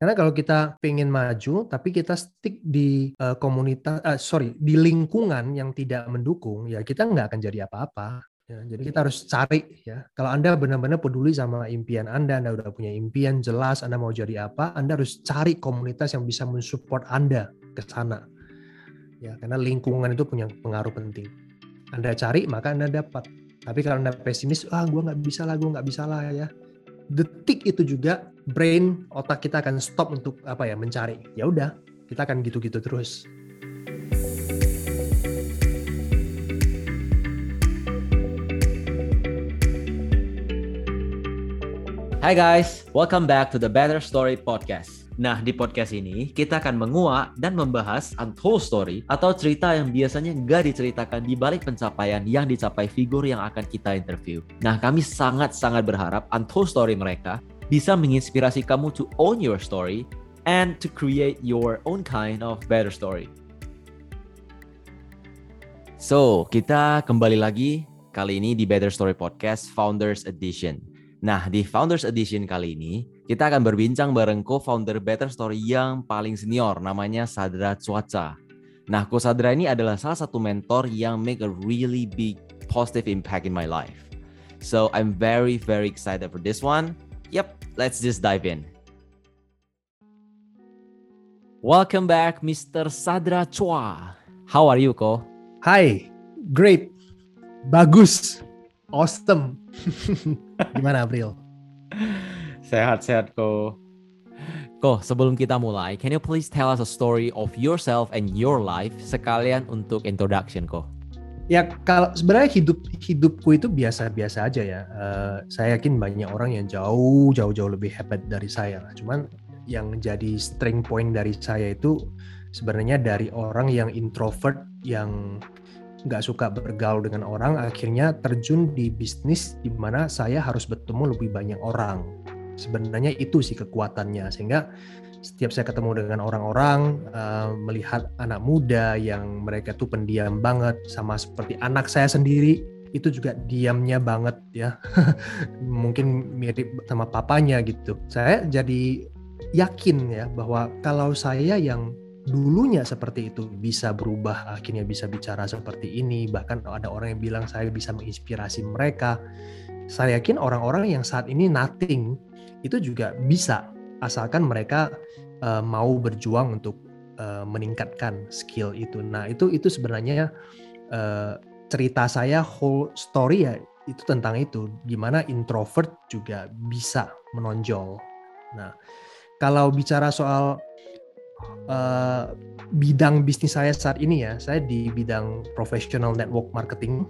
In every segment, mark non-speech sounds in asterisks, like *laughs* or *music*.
Karena kalau kita pengen maju, tapi kita stick di uh, komunitas, uh, sorry, di lingkungan yang tidak mendukung, ya kita nggak akan jadi apa-apa. Ya, jadi kita harus cari ya. Kalau Anda benar-benar peduli sama impian Anda, Anda udah punya impian jelas, Anda mau jadi apa, Anda harus cari komunitas yang bisa mensupport Anda ke sana. Ya, karena lingkungan itu punya pengaruh penting. Anda cari, maka Anda dapat. Tapi kalau Anda pesimis, ah gue nggak bisa lah, gue nggak bisa lah ya. Detik itu juga brain otak kita akan stop untuk apa ya mencari ya udah kita akan gitu-gitu terus Hai guys, welcome back to the Better Story Podcast. Nah, di podcast ini kita akan menguak dan membahas untold story atau cerita yang biasanya nggak diceritakan di balik pencapaian yang dicapai figur yang akan kita interview. Nah, kami sangat-sangat berharap untold story mereka bisa menginspirasi kamu to own your story and to create your own kind of better story. So, kita kembali lagi kali ini di Better Story Podcast Founders Edition. Nah, di Founders Edition kali ini, kita akan berbincang bareng co-founder Better Story yang paling senior, namanya Sadra Cuaca. Nah, Ko Sadra ini adalah salah satu mentor yang make a really big positive impact in my life. So, I'm very, very excited for this one. Yep, let's just dive in. Welcome back, Mr. Sadra Chua. How are you, Ko? Hai, great, bagus, awesome. *laughs* Gimana, April? *laughs* Sehat-sehat, Ko. Ko, sebelum kita mulai, can you please tell us a story of yourself and your life sekalian untuk introduction, Ko? Ya kalau sebenarnya hidup hidupku itu biasa-biasa aja ya. Uh, saya yakin banyak orang yang jauh jauh jauh lebih hebat dari saya. Cuman yang jadi string point dari saya itu sebenarnya dari orang yang introvert yang nggak suka bergaul dengan orang akhirnya terjun di bisnis di mana saya harus bertemu lebih banyak orang sebenarnya itu sih kekuatannya sehingga setiap saya ketemu dengan orang-orang uh, melihat anak muda yang mereka tuh pendiam banget sama seperti anak saya sendiri itu juga diamnya banget ya. *laughs* Mungkin mirip sama papanya gitu. Saya jadi yakin ya bahwa kalau saya yang dulunya seperti itu bisa berubah akhirnya bisa bicara seperti ini bahkan ada orang yang bilang saya bisa menginspirasi mereka. Saya yakin orang-orang yang saat ini nothing itu juga bisa asalkan mereka uh, mau berjuang untuk uh, meningkatkan skill itu. Nah itu itu sebenarnya uh, cerita saya whole story ya itu tentang itu gimana introvert juga bisa menonjol. Nah kalau bicara soal uh, bidang bisnis saya saat ini ya saya di bidang professional network marketing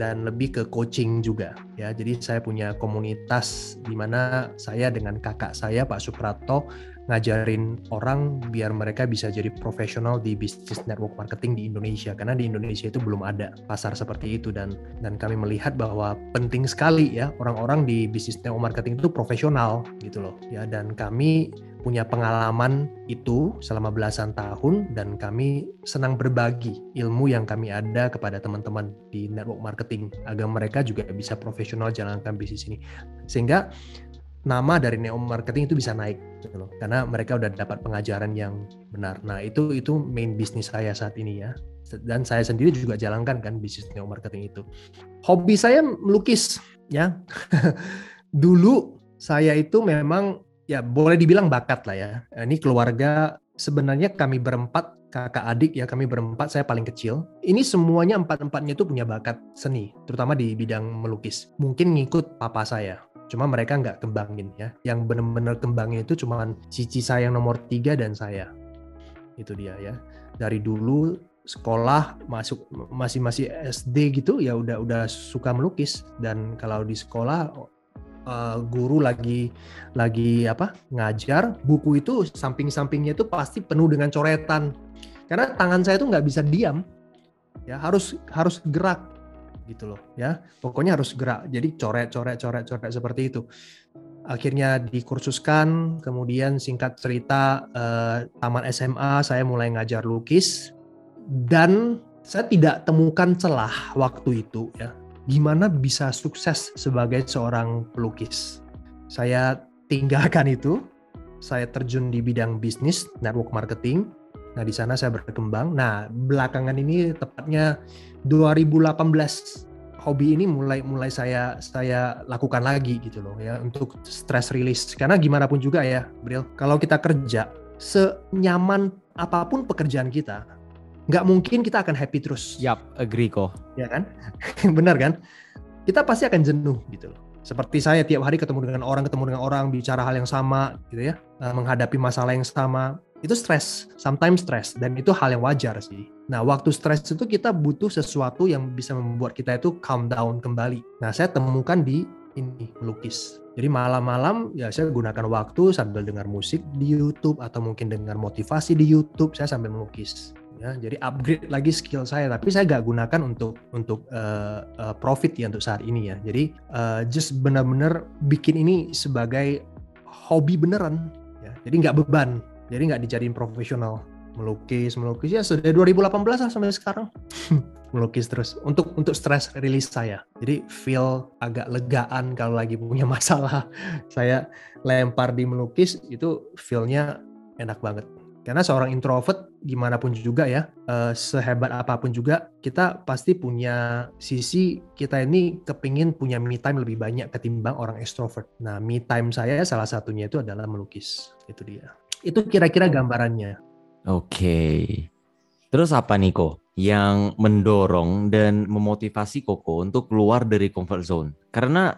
dan lebih ke coaching juga ya. Jadi saya punya komunitas di mana saya dengan kakak saya Pak Suprato ngajarin orang biar mereka bisa jadi profesional di bisnis network marketing di Indonesia. Karena di Indonesia itu belum ada pasar seperti itu. Dan dan kami melihat bahwa penting sekali ya orang-orang di bisnis network marketing itu profesional gitu loh ya. Dan kami punya pengalaman itu selama belasan tahun dan kami senang berbagi ilmu yang kami ada kepada teman-teman di network marketing agar mereka juga bisa profesional jalankan bisnis ini. Sehingga nama dari neo marketing itu bisa naik gitu karena mereka udah dapat pengajaran yang benar. Nah itu itu main bisnis saya saat ini ya. Dan saya sendiri juga jalankan kan bisnis neo marketing itu. Hobi saya melukis ya. *laughs* Dulu saya itu memang ya boleh dibilang bakat lah ya ini keluarga sebenarnya kami berempat kakak adik ya kami berempat saya paling kecil ini semuanya empat empatnya itu punya bakat seni terutama di bidang melukis mungkin ngikut papa saya Cuma mereka nggak kembangin ya. Yang benar-benar kembangin itu cuma cici saya yang nomor tiga dan saya. Itu dia ya. Dari dulu sekolah masuk masih masih SD gitu ya udah udah suka melukis dan kalau di sekolah uh, guru lagi lagi apa ngajar buku itu samping-sampingnya itu pasti penuh dengan coretan. Karena tangan saya tuh nggak bisa diam ya harus harus gerak gitu loh ya. Pokoknya harus gerak. Jadi coret coret coret coret seperti itu. Akhirnya dikursuskan kemudian singkat cerita eh, taman SMA saya mulai ngajar lukis. Dan saya tidak temukan celah waktu itu ya gimana bisa sukses sebagai seorang pelukis saya tinggalkan itu saya terjun di bidang bisnis, network marketing. Nah, di sana saya berkembang. Nah, belakangan ini tepatnya 2018 hobi ini mulai mulai saya saya lakukan lagi gitu loh ya untuk stress release karena gimana pun juga ya Bril kalau kita kerja senyaman apa pun pekerjaan kita nggak mungkin kita akan happy terus yap agree kok ya kan *laughs* benar kan kita pasti akan jenuh gitu loh seperti saya tiap hari ketemu dengan orang ketemu dengan orang bicara hal yang sama gitu ya eh, menghadapi masalah yang sama itu stres, sometimes stres dan itu hal yang wajar sih. Nah, waktu stres itu kita butuh sesuatu yang bisa membuat kita itu calm down kembali. Nah, saya temukan di ini melukis. Jadi malam-malam ya saya gunakan waktu sambil dengar musik di YouTube atau mungkin dengar motivasi di YouTube, saya sambil melukis. Ya, jadi upgrade lagi skill saya, tapi saya gak gunakan untuk untuk uh, uh, profit ya untuk saat ini ya. Jadi uh, just benar-benar bikin ini sebagai hobi beneran, ya. Jadi nggak beban jadi nggak dijadiin profesional. Melukis melukis ya sudah 2018 lah sampai sekarang. *laughs* Melukis terus. Untuk untuk stress release saya. Jadi feel agak legaan kalau lagi punya *laughs* masalah. Saya lempar di melukis itu feelnya enak banget karena seorang introvert gimana pun juga ya eh, sehebat apa pun juga kita pasti punya sisi kita ini kepingin punya me time lebih banyak ketimbang orang extrovert nah me time saya salah satunya itu adalah melukis itu dia itu kira-kira gambarannya. Oke. Terus apa nih kok yang mendorong dan memotivasi Koko untuk keluar dari comfort zone? Karena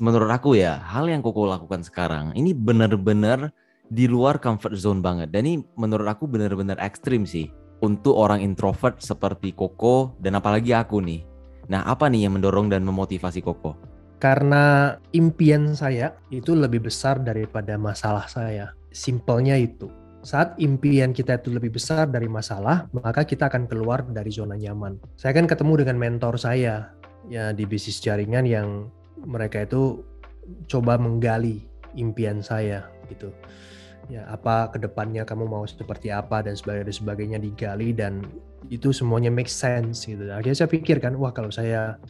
menurut aku ya, hal yang Koko lakukan sekarang ini benar-benar di luar comfort zone banget. Dan ini menurut aku benar-benar ekstrim sih untuk orang introvert seperti Koko dan apalagi aku nih. Nah, apa nih yang mendorong dan memotivasi Koko? Karena impian saya itu lebih besar daripada masalah saya simpelnya itu. Saat impian kita itu lebih besar dari masalah, maka kita akan keluar dari zona nyaman. Saya kan ketemu dengan mentor saya ya di bisnis jaringan yang mereka itu coba menggali impian saya gitu. Ya, apa ke depannya kamu mau seperti apa dan sebagainya, sebagainya digali dan itu semuanya make sense gitu. Akhirnya saya pikirkan, wah kalau saya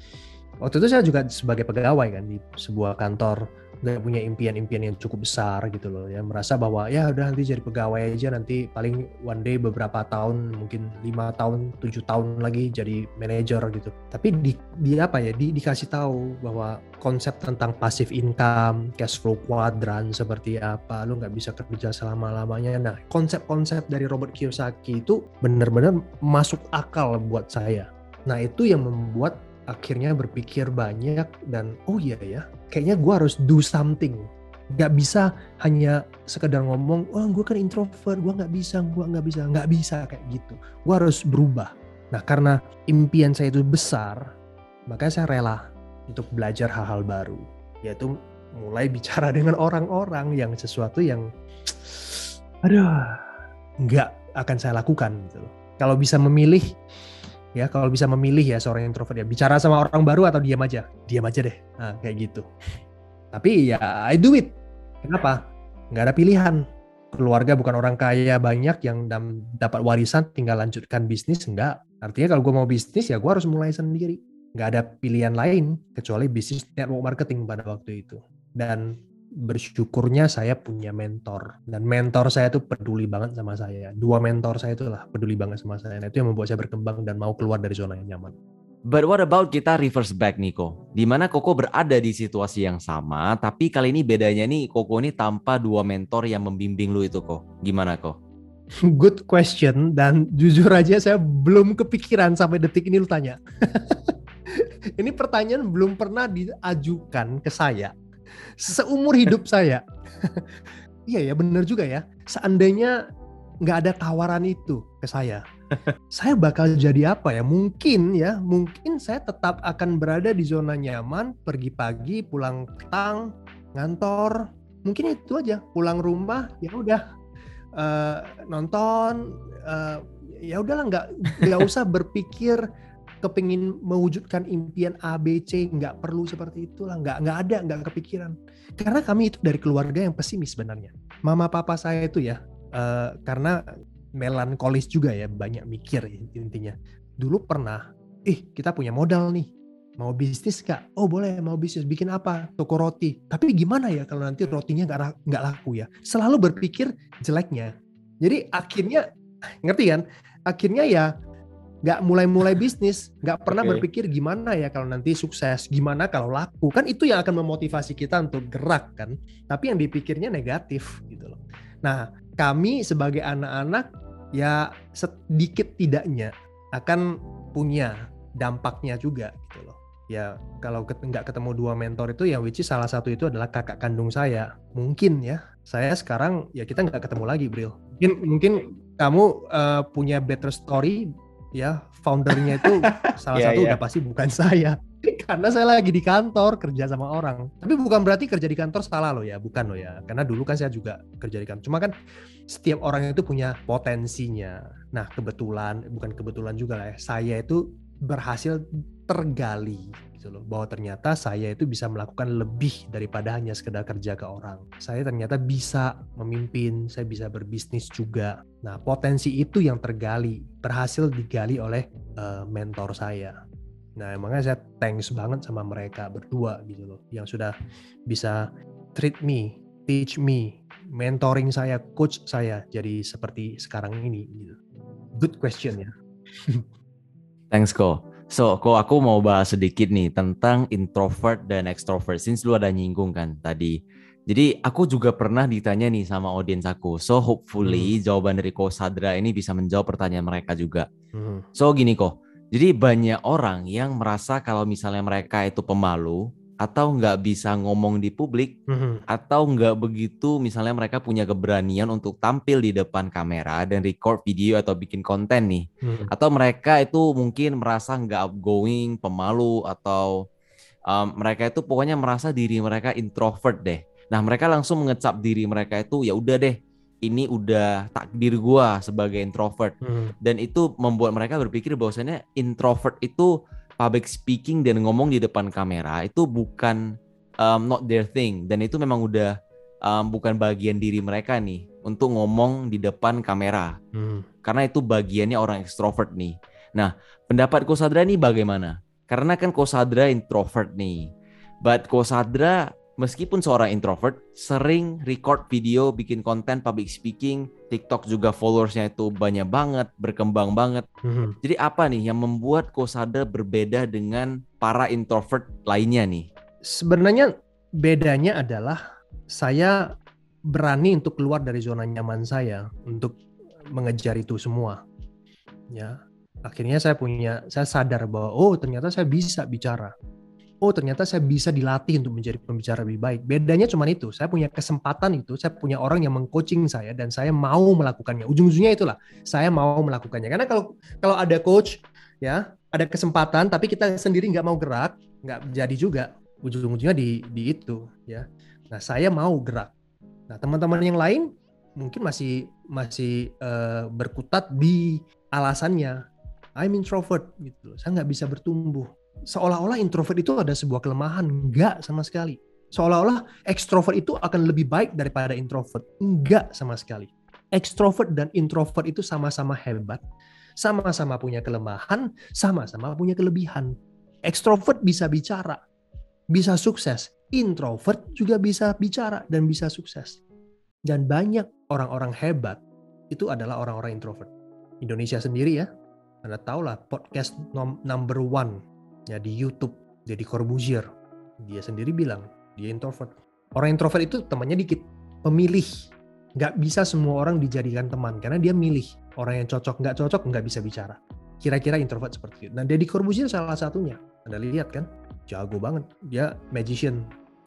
waktu itu saya juga sebagai pegawai kan di sebuah kantor nggak punya impian-impian yang cukup besar gitu loh ya. Merasa bahwa ya udah nanti jadi pegawai aja nanti paling one day beberapa tahun mungkin lima tahun tujuh tahun lagi jadi manajer gitu. Tapi di, di apa ya di, dikasih tahu bahwa konsep tentang passive income cash flow quadrant seperti apa lu nggak bisa kerja selama lamanya nah konsep-konsep dari Robert Kiyosaki itu benar-benar masuk akal buat saya. Nah itu yang membuat akhirnya berpikir banyak dan oh iya ya kayaknya gue harus do something. Gak bisa hanya sekedar ngomong oh gue kan introvert gue nggak bisa gue nggak bisa. Nggak bisa kayak gitu. Gue harus berubah. Nah karena impian saya itu besar makanya saya rela untuk belajar hal-hal baru. Yaitu mulai bicara *laughs* dengan orang-orang yang sesuatu yang aduh nggak akan saya lakukan gitu kalau bisa memilih ya kalau bisa memilih ya seorang introvert ya. Bicara sama orang baru atau diam aja? Diam aja deh. Nah, kayak gitu. Tapi ya I do it. Kenapa? Nggak ada pilihan. Keluarga bukan orang kaya banyak yang dapat warisan tinggal lanjutkan bisnis enggak artinya kalau gue mau bisnis ya gue harus mulai sendiri. Nggak ada pilihan lain kecuali bisnis network marketing pada waktu itu. Dan bersyukurnya saya punya mentor dan mentor saya itu peduli banget sama saya. Dua mentor saya itu lah peduli banget sama saya. Nah, itu yang membuat saya berkembang dan mau keluar dari zona yang nyaman. But what about kita reverse back Niko? Di mana Koko berada di situasi yang sama, tapi kali ini bedanya nih Koko ini tanpa dua mentor yang membimbing lu itu kok. Gimana kok? *laughs* Good question dan jujur aja saya belum kepikiran sampai detik ini lu tanya. *laughs* ini pertanyaan belum pernah diajukan ke saya seumur hidup saya. *laughs* iya ya bener juga ya. Seandainya nggak ada tawaran itu ke saya, *laughs* saya bakal jadi apa ya? Mungkin ya, mungkin saya tetap akan berada di zona nyaman, pergi pagi, pulang petang, ngantor, mungkin itu aja. Pulang rumah ya udah uh, nonton, uh, ya udahlah nggak nggak *laughs* usah berpikir kepingin mewujudkan impian A, B, C, nggak perlu seperti itulah, nggak nggak ada, nggak kepikiran. Karena kami itu dari keluarga yang pesimis sebenarnya. Mama papa saya itu ya, uh, karena melankolis juga ya, banyak mikir intinya. Dulu pernah, ih kita punya modal nih, mau bisnis nggak? Oh boleh, mau bisnis. Bikin apa? Toko roti. Tapi gimana ya kalau nanti rotinya nggak nggak laku ya? Selalu berpikir jeleknya. Jadi akhirnya ngerti kan? Akhirnya ya nggak mulai-mulai bisnis, nggak pernah okay. berpikir gimana ya kalau nanti sukses, gimana kalau laku, kan itu yang akan memotivasi kita untuk gerak kan. Tapi yang dipikirnya negatif gitu loh. Nah, kami sebagai anak-anak ya sedikit tidaknya akan punya dampaknya juga gitu loh. Ya kalau nggak ketemu dua mentor itu ya which is salah satu itu adalah kakak kandung saya. Mungkin ya saya sekarang ya kita nggak ketemu lagi Bril. Mungkin mungkin kamu uh, punya better story ya foundernya itu *laughs* salah yeah, satu yeah. udah pasti bukan *laughs* saya. Karena saya lagi di kantor kerja sama orang. Tapi bukan berarti kerja di kantor salah loh ya bukan loh ya. Karena dulu kan saya juga kerja di kantor. Cuma kan setiap orang itu punya potensinya. Nah kebetulan bukan kebetulan juga lah ya saya itu berhasil tergali gitu loh. Bahwa ternyata saya itu bisa melakukan lebih daripada hanya sekedar kerja ke orang. Saya ternyata bisa memimpin saya bisa berbisnis juga. Nah potensi itu yang tergali berhasil digali oleh uh, mentor saya. Nah emangnya saya thanks banget sama mereka berdua gitu loh yang sudah bisa treat me teach me mentoring saya coach saya jadi seperti sekarang ini gitu. Good question ya. *laughs* Thanks ko So, kok aku mau bahas sedikit nih tentang introvert dan extrovert. Since lu ada nyinggung kan tadi. Jadi aku juga pernah ditanya nih sama audiens aku. So hopefully hmm. jawaban dari Ko Sadra ini bisa menjawab pertanyaan mereka juga. Hmm. So gini kok. Jadi banyak orang yang merasa kalau misalnya mereka itu pemalu, atau nggak bisa ngomong di publik mm-hmm. atau nggak begitu misalnya mereka punya keberanian untuk tampil di depan kamera dan record video atau bikin konten nih mm-hmm. atau mereka itu mungkin merasa nggak outgoing pemalu atau um, mereka itu pokoknya merasa diri mereka introvert deh nah mereka langsung mengecap diri mereka itu ya udah deh ini udah takdir gua sebagai introvert mm-hmm. dan itu membuat mereka berpikir bahwasanya introvert itu public speaking dan ngomong di depan kamera itu bukan um, not their thing dan itu memang udah um, bukan bagian diri mereka nih untuk ngomong di depan kamera hmm. karena itu bagiannya orang ekstrovert nih. Nah pendapat Kosadra nih bagaimana? Karena kan Kosadra introvert nih, but Kosadra meskipun seorang introvert, sering record video, bikin konten public speaking, TikTok juga followersnya itu banyak banget, berkembang banget. Mm-hmm. Jadi apa nih yang membuat Kosada berbeda dengan para introvert lainnya nih? Sebenarnya bedanya adalah saya berani untuk keluar dari zona nyaman saya untuk mengejar itu semua. Ya, akhirnya saya punya, saya sadar bahwa oh ternyata saya bisa bicara oh ternyata saya bisa dilatih untuk menjadi pembicara lebih baik. Bedanya cuma itu, saya punya kesempatan itu, saya punya orang yang mengcoaching saya dan saya mau melakukannya. Ujung-ujungnya itulah, saya mau melakukannya. Karena kalau kalau ada coach, ya ada kesempatan, tapi kita sendiri nggak mau gerak, nggak jadi juga. Ujung-ujungnya di di itu, ya. Nah saya mau gerak. Nah teman-teman yang lain mungkin masih masih uh, berkutat di alasannya. I'm introvert gitu. Saya nggak bisa bertumbuh seolah-olah introvert itu ada sebuah kelemahan. Enggak sama sekali. Seolah-olah ekstrovert itu akan lebih baik daripada introvert. Enggak sama sekali. Ekstrovert dan introvert itu sama-sama hebat, sama-sama punya kelemahan, sama-sama punya kelebihan. Ekstrovert bisa bicara, bisa sukses. Introvert juga bisa bicara dan bisa sukses. Dan banyak orang-orang hebat itu adalah orang-orang introvert. Indonesia sendiri ya, Anda tahu lah podcast number one ya di YouTube jadi Corbuzier. Dia sendiri bilang dia introvert. Orang introvert itu temannya dikit pemilih. Nggak bisa semua orang dijadikan teman karena dia milih. Orang yang cocok nggak cocok nggak bisa bicara. Kira-kira introvert seperti itu. Nah Deddy Corbuzier salah satunya. Anda lihat kan? Jago banget. Dia magician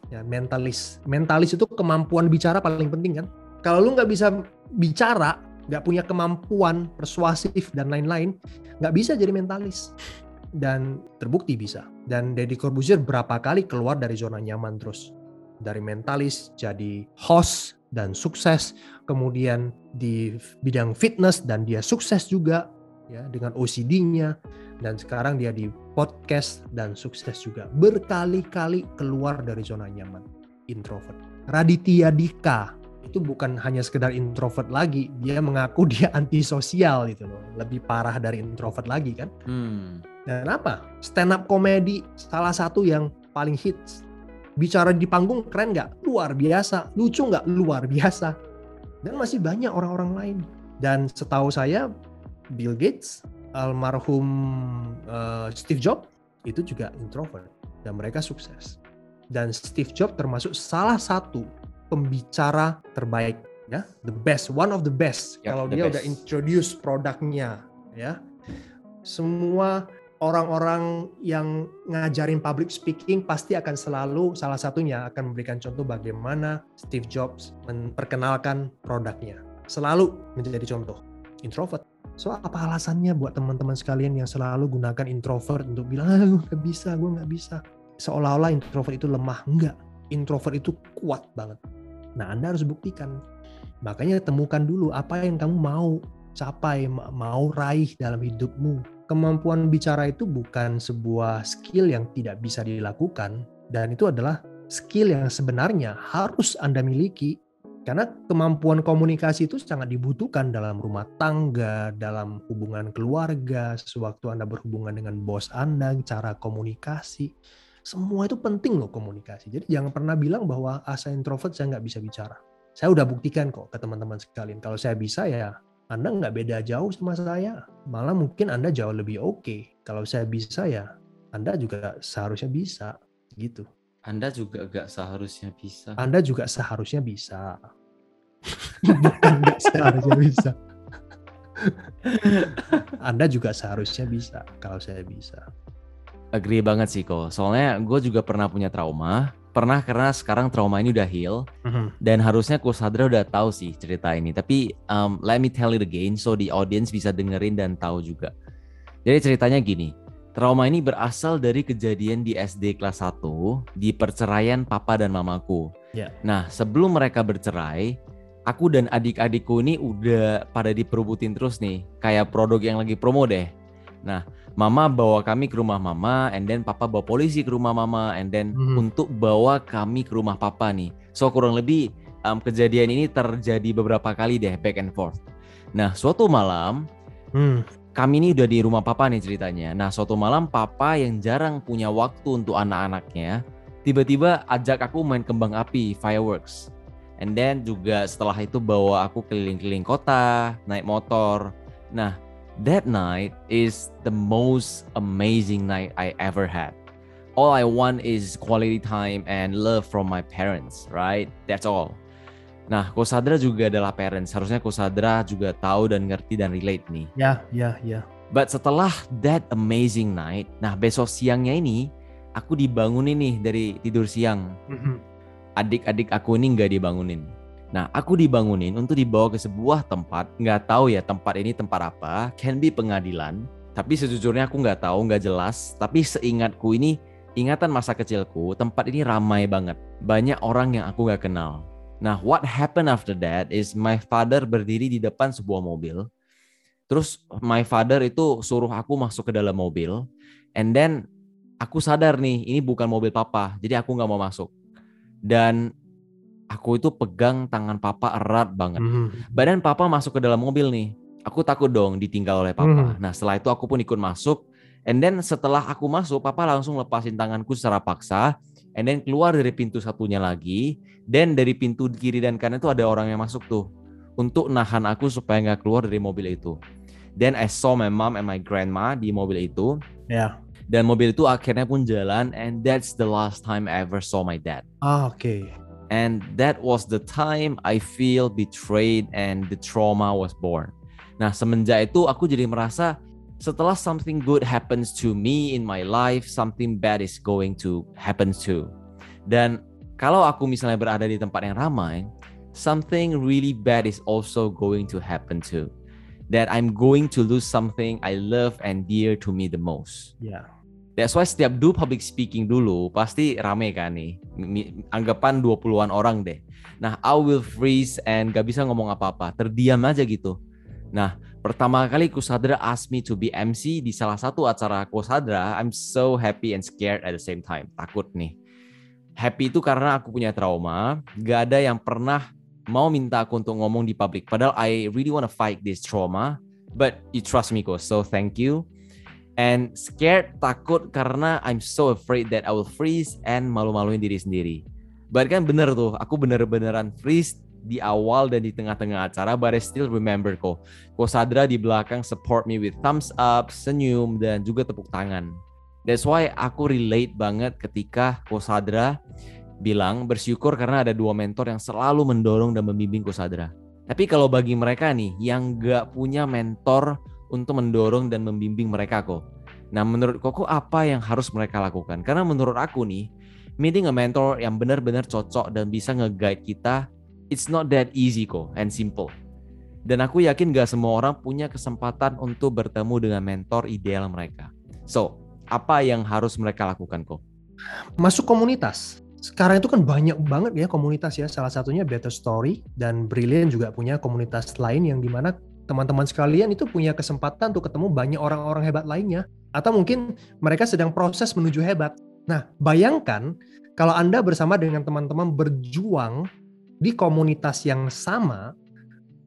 ya mentalis. Mentalis itu kemampuan bicara paling penting kan? Kalau lu nggak bisa bicara nggak punya kemampuan persuasif dan lain-lain nggak bisa jadi mentalis dan terbukti bisa. Dan Deddy Corbuzier berapa kali keluar dari zona nyaman terus. Dari mentalis jadi host dan sukses, kemudian di bidang fitness dan dia sukses juga ya dengan OCD-nya dan sekarang dia di podcast dan sukses juga. Berkali-kali keluar dari zona nyaman. Introvert. Raditya Dika itu bukan hanya sekedar introvert lagi, dia mengaku dia antisosial gitu loh, lebih parah dari introvert lagi kan. Hmm Dan apa? Stand up comedy salah satu yang paling hits. Bicara di panggung keren nggak? Luar biasa. Lucu nggak? Luar biasa. Dan masih banyak orang-orang lain. Dan setahu saya Bill Gates, almarhum uh, Steve Jobs itu juga introvert dan mereka sukses. Dan Steve Jobs termasuk salah satu pembicara terbaik ya, the best, one of the best. Yep, Kalau the dia best. udah introduce produknya ya. Semua orang-orang yang ngajarin public speaking pasti akan selalu salah satunya akan memberikan contoh bagaimana Steve Jobs memperkenalkan produknya. Selalu menjadi contoh. Introvert. So apa alasannya buat teman-teman sekalian yang selalu gunakan introvert untuk bilang, ah, gue nggak bisa, gue nggak bisa. Seolah-olah introvert itu lemah. Enggak. Introvert itu kuat banget. Nah Anda harus buktikan. Makanya temukan dulu apa yang kamu mau capai, mau raih dalam hidupmu kemampuan bicara itu bukan sebuah skill yang tidak bisa dilakukan dan itu adalah skill yang sebenarnya harus Anda miliki karena kemampuan komunikasi itu sangat dibutuhkan dalam rumah tangga, dalam hubungan keluarga, sewaktu Anda berhubungan dengan bos Anda, cara komunikasi. Semua itu penting loh komunikasi. Jadi jangan pernah bilang bahwa asa introvert saya nggak bisa bicara. Saya udah buktikan kok ke teman-teman sekalian. Kalau saya bisa ya anda nggak beda jauh sama saya. Malah mungkin Anda jauh lebih oke. Okay. Kalau saya bisa ya, Anda juga seharusnya bisa. Gitu. Anda juga nggak seharusnya bisa. Anda juga seharusnya bisa. Bukan *laughs* seharusnya bisa. Anda juga seharusnya bisa kalau saya bisa. Agree banget sih kok. Soalnya gue juga pernah punya trauma pernah karena sekarang trauma ini udah heal. Mm-hmm. dan harusnya Sadra udah tahu sih cerita ini. Tapi um, let me tell it again so the audience bisa dengerin dan tahu juga. Jadi ceritanya gini trauma ini berasal dari kejadian di SD kelas 1 di perceraian papa dan mamaku. Yeah. nah sebelum mereka bercerai aku dan adik-adikku ini udah pada diperubutin terus nih kayak produk yang lagi promo deh. Nah mama bawa kami ke rumah mama and then papa bawa polisi ke rumah mama and then hmm. untuk bawa kami ke rumah papa nih. So kurang lebih um, kejadian ini terjadi beberapa kali deh back and forth. Nah suatu malam hmm. kami ini udah di rumah papa nih ceritanya. Nah suatu malam papa yang jarang punya waktu untuk anak-anaknya tiba-tiba ajak aku main kembang api fireworks. And then juga setelah itu bawa aku keliling-keliling kota naik motor. Nah That night is the most amazing night I ever had. All I want is quality time and love from my parents, right? That's all. Nah, Kosadra juga adalah parents. Harusnya Kosadra juga tahu dan ngerti dan relate nih. Ya, yeah, ya, yeah, ya. Yeah. But setelah that amazing night, nah besok siangnya ini aku dibangunin nih dari tidur siang. Mm-hmm. Adik-adik aku ini nggak dibangunin. Nah, aku dibangunin untuk dibawa ke sebuah tempat, nggak tahu ya tempat ini tempat apa, can be pengadilan, tapi sejujurnya aku nggak tahu, nggak jelas, tapi seingatku ini, ingatan masa kecilku, tempat ini ramai banget, banyak orang yang aku nggak kenal. Nah, what happened after that is my father berdiri di depan sebuah mobil, terus my father itu suruh aku masuk ke dalam mobil, and then aku sadar nih, ini bukan mobil papa, jadi aku nggak mau masuk. Dan aku itu pegang tangan papa erat banget. Mm. Badan papa masuk ke dalam mobil nih. Aku takut dong ditinggal oleh papa. Mm. Nah setelah itu aku pun ikut masuk. And then setelah aku masuk, papa langsung lepasin tanganku secara paksa. And then keluar dari pintu satunya lagi. Dan dari pintu kiri dan kanan itu ada orang yang masuk tuh. Untuk nahan aku supaya nggak keluar dari mobil itu. Then I saw my mom and my grandma di mobil itu. Ya. Yeah. Dan mobil itu akhirnya pun jalan. And that's the last time I ever saw my dad. Ah, oke. Okay. And that was the time I feel betrayed and the trauma was born. Nah, semenjak itu aku jadi merasa setelah something good happens to me in my life, something bad is going to happen too. Dan kalau aku misalnya berada di tempat yang ramai, something really bad is also going to happen too. That I'm going to lose something I love and dear to me the most. Yeah. That's why setiap do public speaking dulu pasti rame kan nih. Anggapan 20-an orang deh. Nah, I will freeze and gak bisa ngomong apa-apa. Terdiam aja gitu. Nah, pertama kali Kusadra ask me to be MC di salah satu acara Kusadra, I'm so happy and scared at the same time. Takut nih. Happy itu karena aku punya trauma. Gak ada yang pernah mau minta aku untuk ngomong di publik. Padahal I really wanna fight this trauma. But you trust me, Ko. So thank you. And scared, takut karena I'm so afraid that I will freeze and malu-maluin diri sendiri. Bahkan bener tuh, aku bener-beneran freeze di awal dan di tengah-tengah acara, but I still remember kok. Ko Sadra di belakang support me with thumbs up, senyum, dan juga tepuk tangan. That's why aku relate banget ketika Ko Sadra bilang bersyukur karena ada dua mentor yang selalu mendorong dan membimbing Ko Sadra. Tapi kalau bagi mereka nih yang gak punya mentor untuk mendorong dan membimbing mereka kok. Nah menurut Koko apa yang harus mereka lakukan? Karena menurut aku nih, meeting a mentor yang benar-benar cocok dan bisa nge-guide kita, it's not that easy kok and simple. Dan aku yakin gak semua orang punya kesempatan untuk bertemu dengan mentor ideal mereka. So, apa yang harus mereka lakukan kok? Masuk komunitas. Sekarang itu kan banyak banget ya komunitas ya. Salah satunya Better Story dan Brilliant juga punya komunitas lain yang di mana teman-teman sekalian itu punya kesempatan untuk ketemu banyak orang-orang hebat lainnya atau mungkin mereka sedang proses menuju hebat. Nah, bayangkan kalau Anda bersama dengan teman-teman berjuang di komunitas yang sama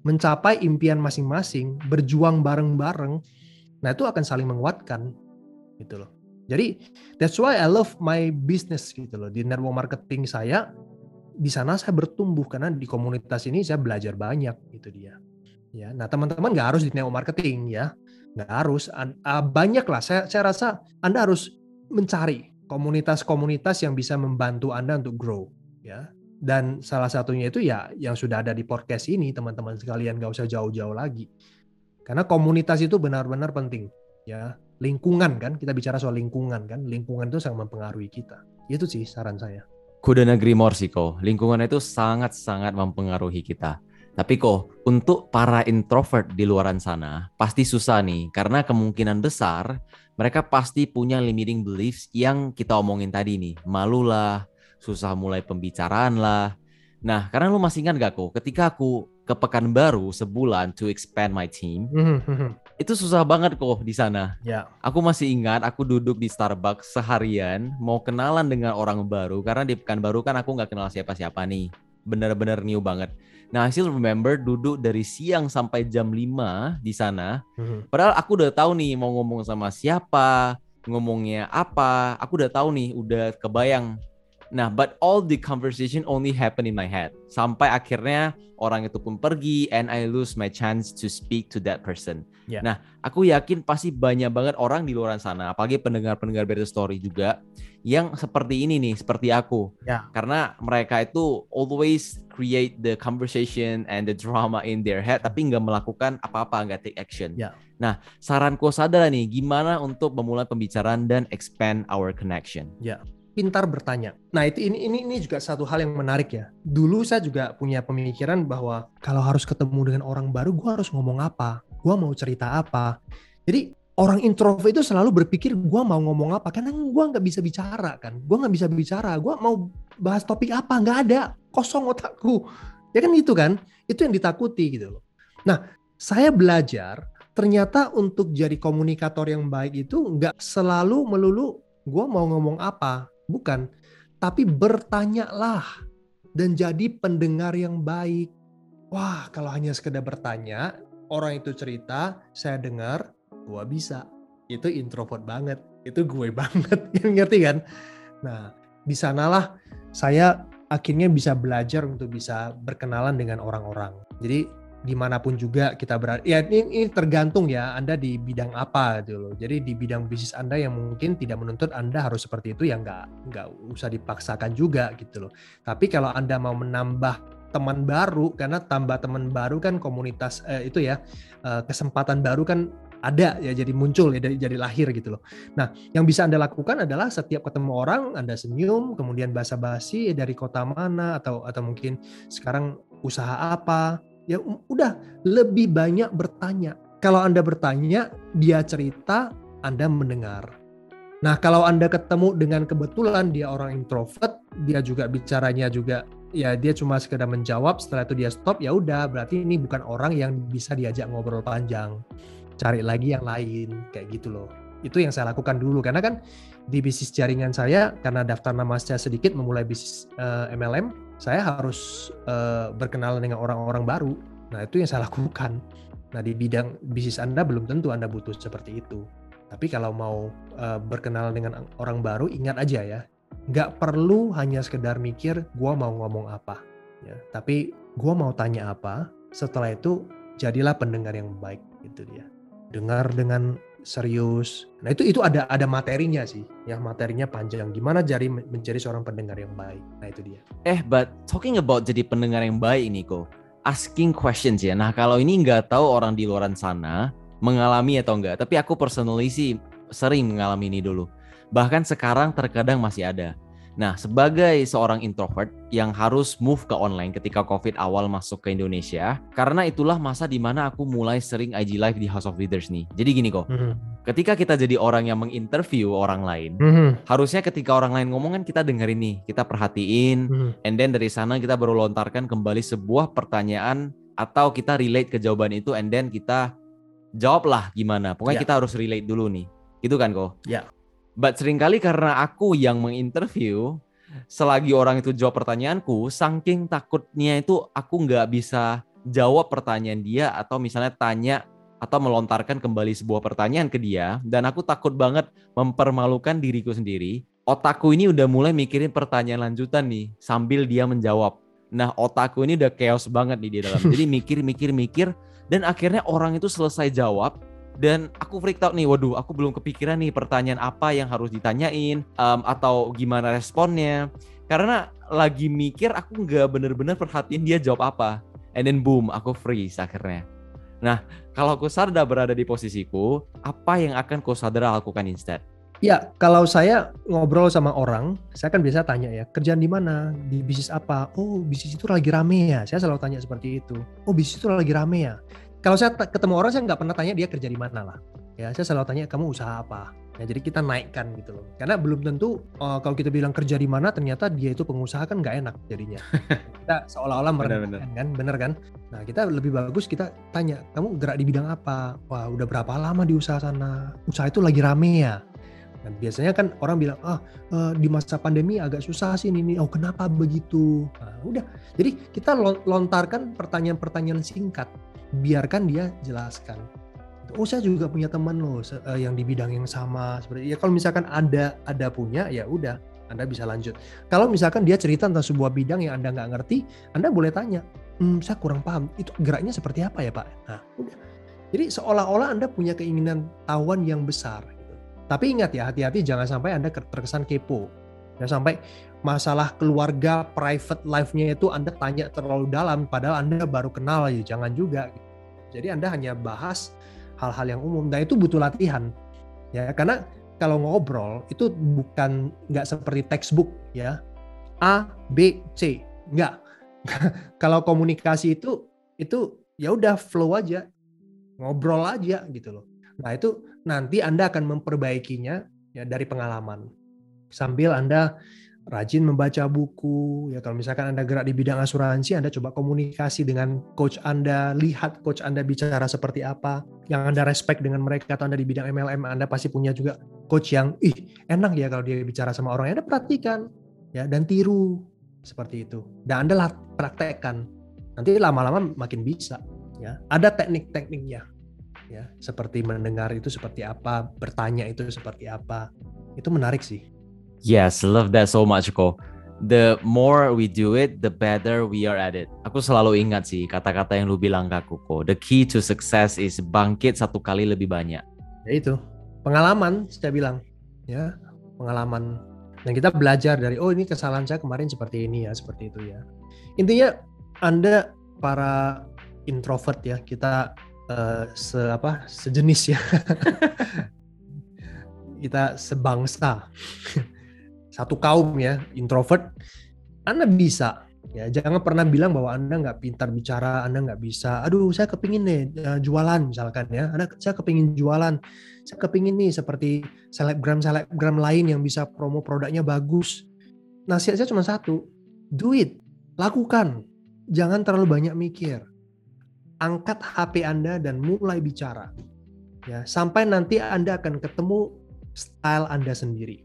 mencapai impian masing-masing, berjuang bareng-bareng. Nah, itu akan saling menguatkan gitu loh. Jadi that's why I love my business gitu loh. Di network marketing saya di sana saya bertumbuh karena di komunitas ini saya belajar banyak itu dia ya nah teman-teman nggak harus di neo marketing ya. Nggak harus. Banyak lah saya saya rasa anda harus mencari komunitas-komunitas yang bisa membantu anda untuk grow ya. Dan salah satunya itu ya yang sudah ada di podcast ini teman-teman sekalian nggak usah jauh-jauh lagi. Karena komunitas itu benar-benar penting ya. Lingkungan kan kita bicara soal lingkungan kan. Lingkungan itu sangat mempengaruhi kita. Itu sih saran saya. Kuda negeri Morsiko, lingkungan itu sangat-sangat mempengaruhi kita. Tapi kok untuk para introvert di luaran sana pasti susah nih karena kemungkinan besar mereka pasti punya limiting beliefs yang kita omongin tadi nih. Malu lah, susah mulai pembicaraan lah. Nah, karena lu masih ingat gak kok ketika aku ke Pekanbaru sebulan to expand my team, itu susah banget kok di sana. Ya. Aku masih ingat aku duduk di Starbucks seharian mau kenalan dengan orang baru karena di Pekanbaru kan aku nggak kenal siapa-siapa nih. Bener-bener new banget Nah, I still remember duduk dari siang sampai jam 5 di sana. Mm-hmm. Padahal aku udah tahu nih mau ngomong sama siapa, ngomongnya apa. Aku udah tahu nih, udah kebayang. Nah, but all the conversation only happen in my head. Sampai akhirnya orang itu pun pergi and I lose my chance to speak to that person. Yeah. Nah, aku yakin pasti banyak banget orang di luar sana, apalagi pendengar-pendengar Better Story juga yang seperti ini nih, seperti aku. Ya. Karena mereka itu always create the conversation and the drama in their head, tapi nggak melakukan apa-apa, nggak take action. Ya. Nah, saranku adalah nih, gimana untuk memulai pembicaraan dan expand our connection? Ya, pintar bertanya. Nah, itu ini ini ini juga satu hal yang menarik ya. Dulu saya juga punya pemikiran bahwa kalau harus ketemu dengan orang baru, gue harus ngomong apa, gue mau cerita apa. Jadi orang introvert itu selalu berpikir gue mau ngomong apa? Karena gue nggak bisa bicara kan? Gue nggak bisa bicara. Gue mau bahas topik apa? Nggak ada. Kosong otakku. Ya kan itu kan? Itu yang ditakuti gitu loh. Nah saya belajar ternyata untuk jadi komunikator yang baik itu nggak selalu melulu gue mau ngomong apa bukan. Tapi bertanyalah dan jadi pendengar yang baik. Wah kalau hanya sekedar bertanya orang itu cerita saya dengar gue bisa. Itu introvert banget. Itu gue *laughs* banget. Ngerti kan? Nah di sanalah saya akhirnya bisa belajar untuk bisa berkenalan dengan orang-orang. Jadi di mana pun juga kita berada ya ini, ini tergantung ya anda di bidang apa gitu loh jadi di bidang bisnis anda yang mungkin tidak menuntut anda harus seperti itu ya nggak nggak usah dipaksakan juga gitu loh tapi kalau anda mau menambah teman baru karena tambah teman baru kan komunitas eh, itu ya eh, kesempatan baru kan ada ya jadi muncul ya dari jadi lahir gitu loh. Nah, yang bisa Anda lakukan adalah setiap ketemu orang Anda senyum, kemudian basa-basi ya dari kota mana atau atau mungkin sekarang usaha apa. Ya udah lebih banyak bertanya. Kalau Anda bertanya, dia cerita, Anda mendengar. Nah, kalau Anda ketemu dengan kebetulan dia orang introvert, dia juga bicaranya juga ya dia cuma sekedar menjawab setelah itu dia stop ya udah berarti ini bukan orang yang bisa diajak ngobrol panjang cari lagi yang lain kayak gitu loh itu yang saya lakukan dulu karena kan di bisnis jaringan saya karena daftar nama saya sedikit memulai bisnis uh, eh, MLM saya harus uh, berkenalan dengan orang-orang baru nah itu yang saya *laughs* lakukan nah di bidang bisnis anda belum tentu anda butuh seperti itu Tapi kalau mau uh, berkenalan dengan orang baru, ingat aja ya, nggak perlu hanya sekedar mikir gua mau ngomong apa, ya. Tapi gua mau tanya apa. Setelah itu jadilah pendengar yang baik, itu dia. Dengar dengan serius. Nah itu itu ada ada materinya sih, yang materinya panjang. Gimana jadi menjadi seorang pendengar yang baik? Nah itu dia. Eh, but talking about jadi pendengar yang baik ini kok, asking questions ya. Nah kalau ini nggak tahu orang di luar sana mengalami atau enggak, tapi aku personally sih sering mengalami ini dulu. Bahkan sekarang terkadang masih ada. Nah, sebagai seorang introvert yang harus move ke online ketika COVID awal masuk ke Indonesia, karena itulah masa di mana aku mulai sering IG live di House of Leaders nih. Jadi gini kok, mm -hmm. ketika kita jadi orang yang menginterview orang lain, mm -hmm. harusnya ketika orang lain ngomong kan kita dengerin nih, kita perhatiin, mm -hmm. and then dari sana kita baru lontarkan kembali sebuah pertanyaan atau kita relate ke jawaban itu, and then kita jawablah gimana. Pokoknya yeah. kita harus relate dulu nih, gitu kan kok? Ya. Yeah. But sering kali karena aku yang menginterview, selagi orang itu jawab pertanyaanku, saking takutnya itu aku nggak bisa jawab pertanyaan dia atau misalnya tanya atau melontarkan kembali sebuah pertanyaan ke dia dan aku takut banget mempermalukan diriku sendiri. Otakku ini udah mulai mikirin pertanyaan lanjutan nih sambil dia menjawab. Nah, otakku ini udah chaos banget nih di dalam. *laughs* Jadi mikir-mikir-mikir dan akhirnya orang itu selesai jawab, dan aku freak out nih waduh aku belum kepikiran nih pertanyaan apa yang harus ditanyain um, atau gimana responnya karena lagi mikir aku nggak bener-bener perhatiin dia jawab apa and then boom aku freeze akhirnya nah kalau aku sadar berada di posisiku apa yang akan kau sadar lakukan instead Ya, kalau saya ngobrol sama orang, saya kan biasa tanya ya, kerjaan di mana, di bisnis apa? Oh, bisnis itu lagi rame ya. Saya selalu tanya seperti itu. Oh, bisnis itu lagi rame ya kalau saya ketemu orang saya nggak pernah tanya dia kerja di mana lah. Ya saya selalu tanya kamu usaha apa? Ya jadi kita naikkan gitu loh. Karena belum tentu uh, kalau kita bilang kerja di mana ternyata dia itu pengusaha kan nggak enak jadinya. *laughs* Kita seolah-olah merendahkan kan bener kan? Nah kita lebih bagus kita tanya kamu gerak di bidang apa? Wah udah berapa lama di usaha sana? Usaha itu lagi rame ya? Dan biasanya kan orang bilang, ah uh, di masa pandemi agak susah sih ini. Oh kenapa begitu? Nah, udah. Jadi kita lontarkan pertanyaan-pertanyaan singkat biarkan dia jelaskan. Oh saya juga punya teman loh uh, yang di bidang yang sama seperti ya kalau misalkan ada ada punya ya udah anda bisa lanjut. Kalau misalkan dia cerita tentang sebuah bidang yang anda nggak ngerti, anda boleh tanya, hmm, saya kurang paham itu geraknya seperti apa ya pak? Nah udah. Jadi seolah-olah anda punya keinginan tahuan yang besar. Gitu. Tapi ingat ya hati-hati jangan sampai anda terkesan kepo. Jangan sampai masalah keluarga, private life-nya itu Anda tanya terlalu dalam, padahal Anda baru kenal ya, jangan juga. Jadi Anda hanya bahas hal-hal yang umum, dan itu butuh latihan. Ya, karena kalau ngobrol itu bukan nggak seperti textbook ya, A, B, C, nggak. *laughs* kalau komunikasi itu itu ya udah flow aja, ngobrol aja gitu loh. Nah itu nanti Anda akan memperbaikinya ya dari pengalaman sambil Anda rajin membaca buku ya kalau misalkan Anda gerak di bidang asuransi Anda coba komunikasi dengan coach Anda lihat coach Anda bicara seperti apa yang Anda respect dengan mereka atau Anda di bidang MLM Anda pasti punya juga coach yang ih enak ya kalau dia bicara sama orang. Anda perhatikan ya dan tiru seperti itu. Dan Anda praktekkan. Nanti lama-lama makin bisa ya. Ada teknik-tekniknya ya seperti mendengar itu seperti apa bertanya itu seperti apa. Itu menarik sih Yes, love that so much kok. The more we do it, the better we are at it. Aku selalu ingat sih kata-kata yang lu bilang ke aku kok. The key to success is bangkit satu kali lebih banyak. Ya itu, pengalaman saya bilang. Ya, pengalaman. Dan kita belajar dari, oh ini kesalahan saya kemarin seperti ini ya, seperti itu ya. Intinya Anda para introvert ya, kita uh, se apa sejenis ya. *laughs* kita sebangsa satu kaum ya introvert, Anda bisa ya jangan pernah bilang bahwa Anda nggak pintar bicara, Anda nggak bisa. Aduh, saya kepingin nih uh, jualan misalkan ya. Anda saya kepingin jualan, saya kepingin nih seperti selebgram selebgram lain yang bisa promo produknya bagus. Nasihat saya cuma satu, do it, lakukan. Jangan terlalu banyak mikir. Angkat HP Anda dan mulai bicara. Ya, sampai nanti Anda akan ketemu style Anda sendiri.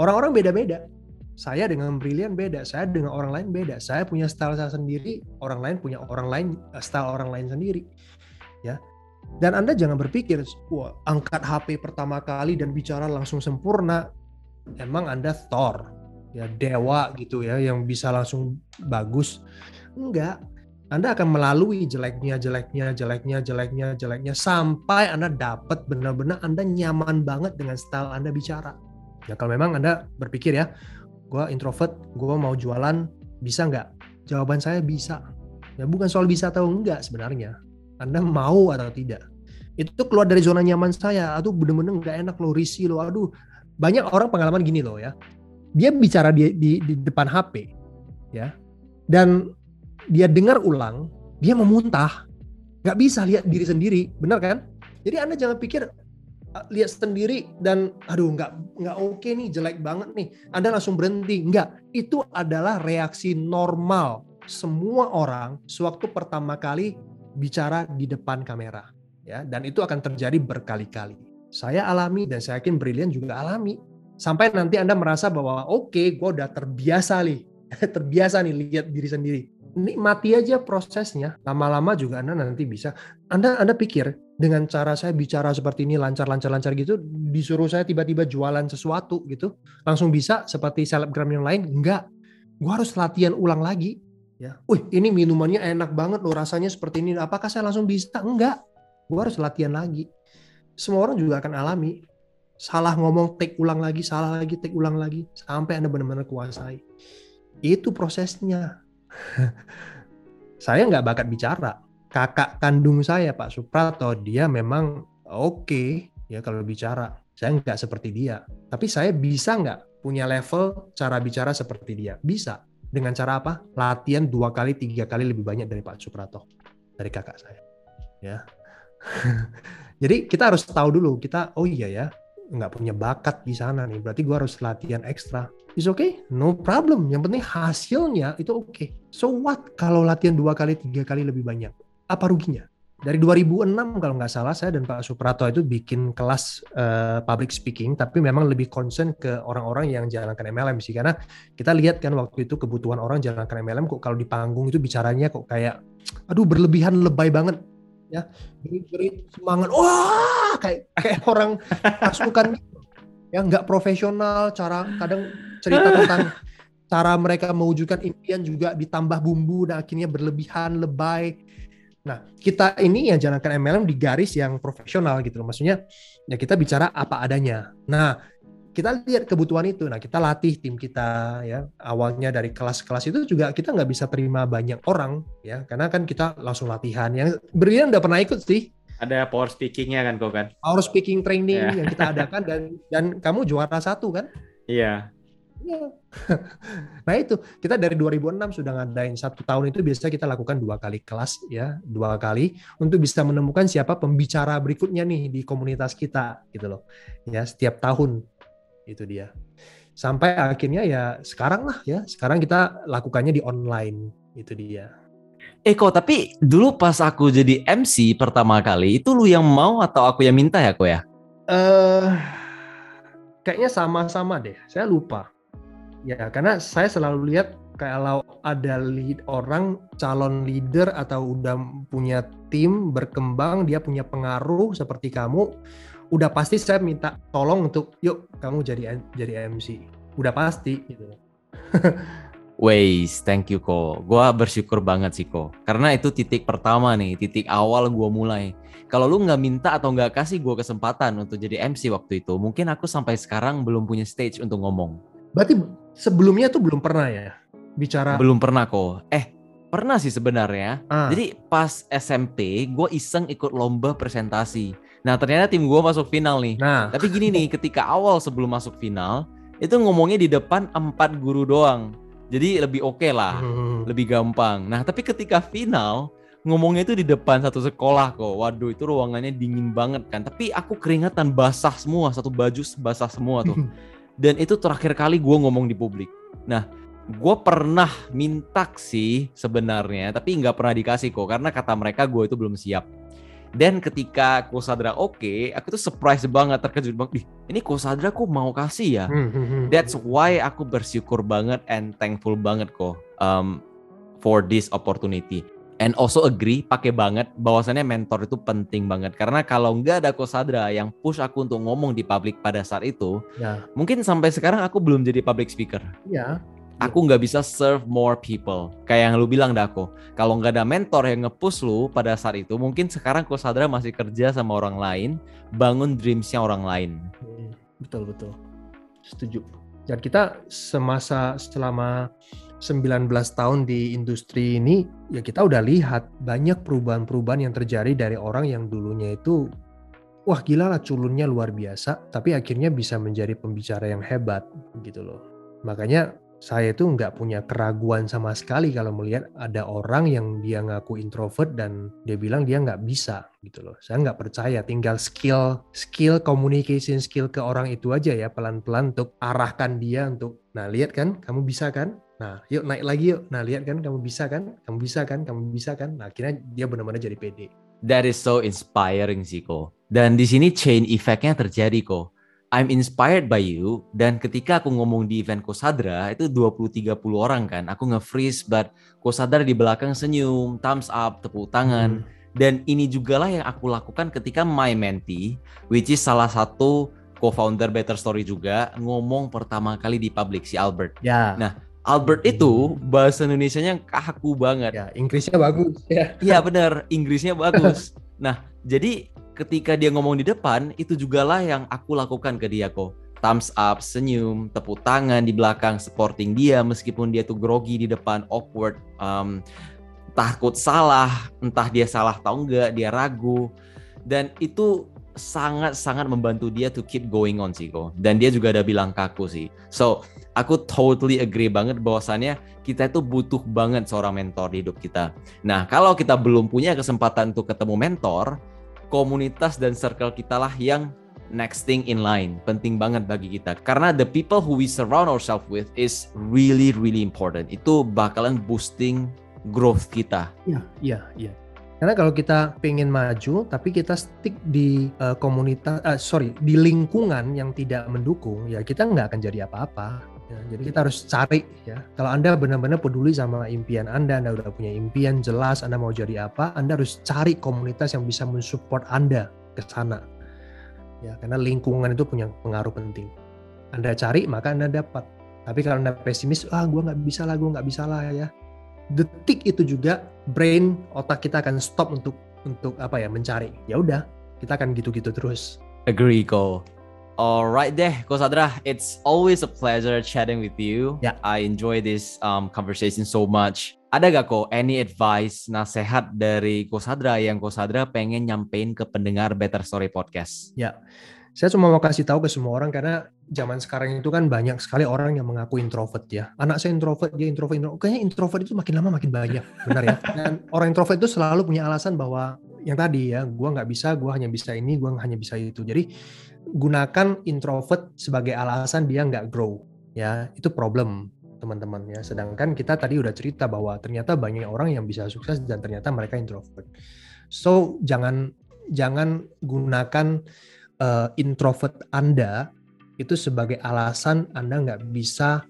Orang-orang beda-beda. Saya dengan brilian beda, saya dengan orang lain beda. Saya punya style saya sendiri, orang lain punya orang lain eh, style orang lain sendiri. Ya. Dan Anda jangan berpikir, wah angkat HP pertama kali dan bicara langsung sempurna. Emang Anda Thor, ya dewa gitu ya, yang bisa langsung bagus. Enggak, anda akan melalui jeleknya, jeleknya, jeleknya, jeleknya, jeleknya sampai Anda dapat benar-benar Anda nyaman banget dengan style Anda bicara. Ya kalau memang Anda berpikir ya, gue introvert, gue mau jualan, bisa nggak? Jawaban saya bisa. Ya bukan soal bisa atau enggak sebenarnya. Anda mau atau tidak. Itu keluar dari zona nyaman saya. Aduh bener-bener nggak enak loh, risih loh. Aduh banyak orang pengalaman gini loh ya. Dia bicara di, di, di depan HP, ya. Dan dia dengar ulang, dia memuntah. Gak bisa lihat diri sendiri, benar kan? Jadi Anda jangan pikir lihat sendiri dan aduh nggak nggak oke nih jelek banget nih. Anda langsung berhenti. Nggak itu adalah reaksi normal. Semua orang sewaktu pertama kali bicara di depan kamera ya. Dan itu akan terjadi berkali-kali. Saya alami dan saya yakin Brilian juga alami. Sampai nanti Anda merasa bahwa oke okay, gue udah terbiasa nih *laughs* terbiasa nih lihat diri sendiri. Nikmati aja prosesnya. Lama-lama juga Anda nanti bisa. Anda Anda pikir dengan cara saya bicara seperti ini lancar-lancar-lancar gitu, disuruh saya tiba-tiba jualan sesuatu gitu, langsung bisa seperti selebgram yang lain? Enggak. Gua harus latihan ulang lagi. Ya, wih ini minumannya enak banget loh rasanya seperti ini. Apakah saya langsung bisa? Enggak. Gua harus latihan lagi. Semua orang juga akan alami. Salah ngomong, take ulang lagi, salah lagi, take ulang lagi, sampai Anda benar-benar kuasai. Itu prosesnya *laughs* saya nggak bakat bicara. Kakak kandung saya Pak Suprato dia memang oke okay, ya kalau bicara. Saya nggak seperti dia. Tapi saya bisa nggak punya level cara bicara seperti dia? Bisa. Dengan cara apa? Latihan dua kali, tiga kali lebih banyak dari Pak Suprato. Dari kakak saya. Ya. *laughs* Jadi kita harus tahu dulu, kita, oh iya ya, nggak punya bakat di sana nih. Berarti gue harus latihan ekstra. It's okay, no problem. Yang penting hasilnya itu oke. Okay. So what kalau latihan dua kali, tiga kali lebih banyak? Apa ruginya? Dari 2006 kalau nggak salah saya dan Pak Suprato itu bikin kelas uh, public speaking, tapi memang lebih concern ke orang-orang yang jalankan MLM sih, karena kita lihat kan waktu itu kebutuhan orang jalankan MLM kok kalau di panggung itu bicaranya kok kayak, aduh berlebihan lebay banget, ya beri, semangat, wah kayak kayak orang pasukan ya nggak profesional cara kadang cerita tentang cara mereka mewujudkan impian juga ditambah bumbu dan akhirnya berlebihan lebay nah kita ini yang jalankan MLM di garis yang profesional gitu loh. Maksudnya ya kita bicara apa adanya. Nah kita lihat kebutuhan itu. Nah kita latih tim kita ya. Awalnya dari kelas-kelas itu juga kita nggak bisa terima banyak orang ya. Karena kan kita langsung latihan. Yang berian udah pernah ikut sih. Ada power speakingnya kan kok kan power speaking training yeah. yang kita adakan dan dan kamu juara satu kan? Iya. *laughs* nah itu. Kita dari 2006 sudah ngadain satu tahun itu biasa kita lakukan dua kali kelas ya. Dua kali untuk bisa menemukan siapa pembicara berikutnya nih di komunitas kita gitu loh. Ya setiap tahun. Itu dia. Sampai akhirnya ya sekarang lah ya. Sekarang kita lakukannya di online. Itu dia. Eh kok tapi dulu pas aku jadi MC pertama kali itu lu yang mau atau aku yang minta ya kok ya? Eh uh, kayaknya sama-sama deh. Saya lupa. Ya karena saya selalu lihat kalau ada lead orang calon leader atau udah punya tim berkembang dia punya pengaruh seperti kamu udah pasti saya minta tolong untuk yuk kamu jadi jadi MC udah pasti gitu *laughs* Ways, thank you ko. Gua bersyukur banget sih ko. Karena itu titik pertama nih, titik awal gua mulai. Kalau lu nggak minta atau nggak kasih gua kesempatan untuk jadi MC waktu itu, mungkin aku sampai sekarang belum punya stage untuk ngomong. Berarti sebelumnya tuh belum pernah ya bicara? Belum pernah kok. Eh, pernah sih sebenarnya. Ah. Jadi pas SMP, gue iseng ikut lomba presentasi. Nah ternyata tim gue masuk final nih. Nah. Tapi gini nih, ketika awal sebelum masuk final, itu ngomongnya di depan empat guru doang. Jadi lebih oke okay lah, hmm. lebih gampang. Nah, tapi ketika final ngomongnya itu di depan satu sekolah kok. Waduh, itu ruangannya dingin banget kan. Tapi aku keringetan basah semua, satu baju basah semua tuh. Dan itu terakhir kali gue ngomong di publik. Nah, gue pernah minta sih sebenarnya, tapi nggak pernah dikasih kok karena kata mereka gue itu belum siap. Dan ketika Kosadra oke, okay, aku tuh surprise banget, terkejut banget. Ih, ini Kosadra kok mau kasih ya? Hmm, hmm, hmm, That's why aku bersyukur banget and thankful banget kok um, for this opportunity. And also agree pakai banget bahwasannya mentor itu penting banget karena kalau nggak ada Kosadra yang push aku untuk ngomong di publik pada saat itu, ya. mungkin sampai sekarang aku belum jadi public speaker. Ya. Aku nggak bisa serve more people. Kayak yang lu bilang Dako. Kalau nggak ada mentor yang nge-push lu pada saat itu, mungkin sekarang Kosadra masih kerja sama orang lain, bangun dreamsnya orang lain. Hmm, betul betul. Setuju. Dan kita semasa selama 19 tahun di industri ini ya kita udah lihat banyak perubahan-perubahan yang terjadi dari orang yang dulunya itu wah gila lah culunnya luar biasa tapi akhirnya bisa menjadi pembicara yang hebat gitu loh. Makanya saya itu nggak punya keraguan sama sekali kalau melihat ada orang yang dia ngaku introvert dan dia bilang dia nggak bisa gitu loh. Saya nggak percaya, tinggal skill skill communication skill ke orang itu aja ya pelan-pelan untuk arahkan dia untuk, nah lihat kan, kamu bisa kan, nah yuk naik lagi yuk, nah lihat kan, kamu bisa kan, kamu bisa kan, kamu bisa kan, nah akhirnya dia benar-benar jadi pede. That is so inspiring sih kok. Dan di sini chain effect-nya terjadi kok I'm inspired by you dan ketika aku ngomong di event Kosadra itu 20 30 orang kan aku nge-freeze but Kosadra di belakang senyum thumbs up tepuk tangan hmm. dan ini juga lah yang aku lakukan ketika my mentee which is salah satu co-founder Better Story juga ngomong pertama kali di public si Albert. Ya. Nah, Albert itu bahasa Indonesia-nya kaku banget. Ya, Inggrisnya bagus ya. Iya benar, Inggrisnya bagus. *laughs* nah, jadi ketika dia ngomong di depan itu juga lah yang aku lakukan ke dia kok thumbs up senyum tepuk tangan di belakang supporting dia meskipun dia tuh grogi di depan awkward um, takut salah entah dia salah atau enggak dia ragu dan itu sangat-sangat membantu dia to keep going on sih kok dan dia juga ada bilang kaku sih so aku totally agree banget bahwasannya kita itu butuh banget seorang mentor di hidup kita. Nah kalau kita belum punya kesempatan untuk ketemu mentor komunitas dan circle kita lah yang next thing in line penting banget bagi kita. Karena the people who we surround ourselves with is really really important. Itu bakalan boosting growth kita. Iya iya iya. Karena kalau kita pengen maju tapi kita stick di uh, komunitas uh, sorry di lingkungan yang tidak mendukung ya kita nggak akan jadi apa-apa Ya, jadi kita harus cari ya. Kalau Anda benar-benar peduli sama impian Anda, Anda udah punya impian jelas, Anda mau jadi apa, Anda harus cari komunitas yang bisa mensupport Anda ke sana. Ya, karena lingkungan itu punya pengaruh penting. Anda cari maka Anda dapat. Tapi kalau Anda pesimis, ah gue nggak bisa lah, gue nggak bisa lah ya. Detik itu juga brain otak kita akan stop untuk untuk apa ya mencari. Ya udah, kita akan gitu-gitu terus. Agree, Cole. Alright deh, Kosadra, it's always a pleasure chatting with you. Yeah. I enjoy this um, conversation so much. Ada gak kok any advice, nasihat dari Kosadra yang Kosadra pengen nyampein ke pendengar Better Story Podcast? Ya, saya cuma mau kasih tahu ke semua orang karena zaman sekarang itu kan banyak sekali orang yang mengaku introvert ya. Anak saya introvert, dia introvert, introvert. Kayaknya introvert itu makin lama makin banyak, *laughs* benar ya. Dan orang introvert itu selalu punya alasan bahwa yang tadi ya, gue nggak bisa, gue hanya bisa ini, gue hanya bisa itu. Jadi gunakan introvert sebagai alasan dia nggak grow. Ya itu problem teman-teman ya. Sedangkan kita tadi udah cerita bahwa ternyata banyak orang yang bisa sukses dan ternyata mereka introvert. So jangan jangan gunakan uh, introvert anda itu sebagai alasan anda nggak bisa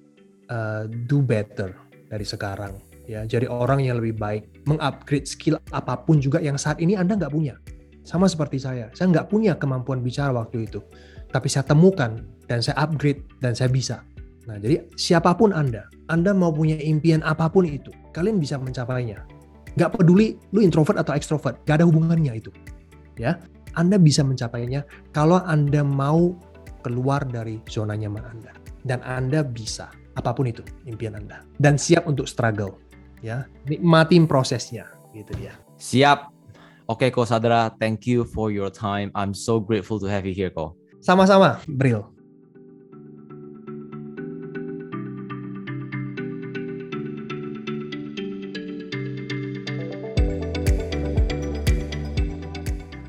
uh, do better dari sekarang ya. Jadi orang yang lebih baik mengupgrade skill apa pun juga yang saat ini anda nggak punya sama seperti saya, saya nggak punya kemampuan bicara waktu itu. Tapi saya temukan dan saya upgrade dan saya bisa. Nah, jadi siapa pun Anda, Anda mau punya impian apa pun itu, kalian bisa mencapainya. Nggak peduli lu introvert atau extrovert, nggak ada hubungannya itu. Ya, Anda bisa mencapainya kalau Anda mau keluar dari zona nyaman Anda. Dan Anda bisa, apa pun itu impian Anda. Dan siap untuk struggle. Ya, nikmatin prosesnya, gitu dia. Siap, Oke, Ko Sadra, thank you for your time. I'm so grateful to have you here, Ko. Sama-sama, Bril.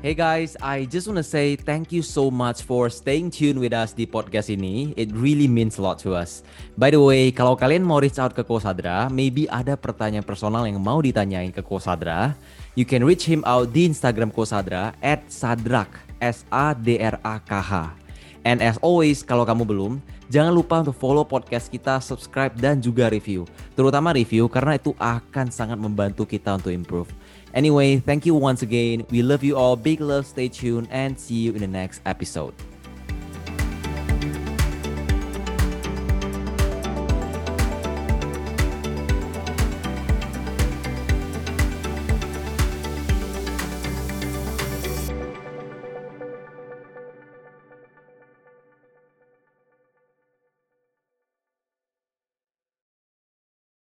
Hey guys, I just want to say thank you so much for staying tuned with us di podcast ini. It really means a lot to us. By the way, kalau kalian mau reach out ke Kosadra, maybe ada pertanyaan personal yang mau ditanyain ke Kosadra, You can reach him out di Instagram Kosadra at Sadrak S A D R A K H. And as always, kalau kamu belum, jangan lupa untuk follow podcast kita, subscribe, dan juga review. Terutama review karena itu akan sangat membantu kita untuk improve. Anyway, thank you once again. We love you all. Big love, stay tuned, and see you in the next episode.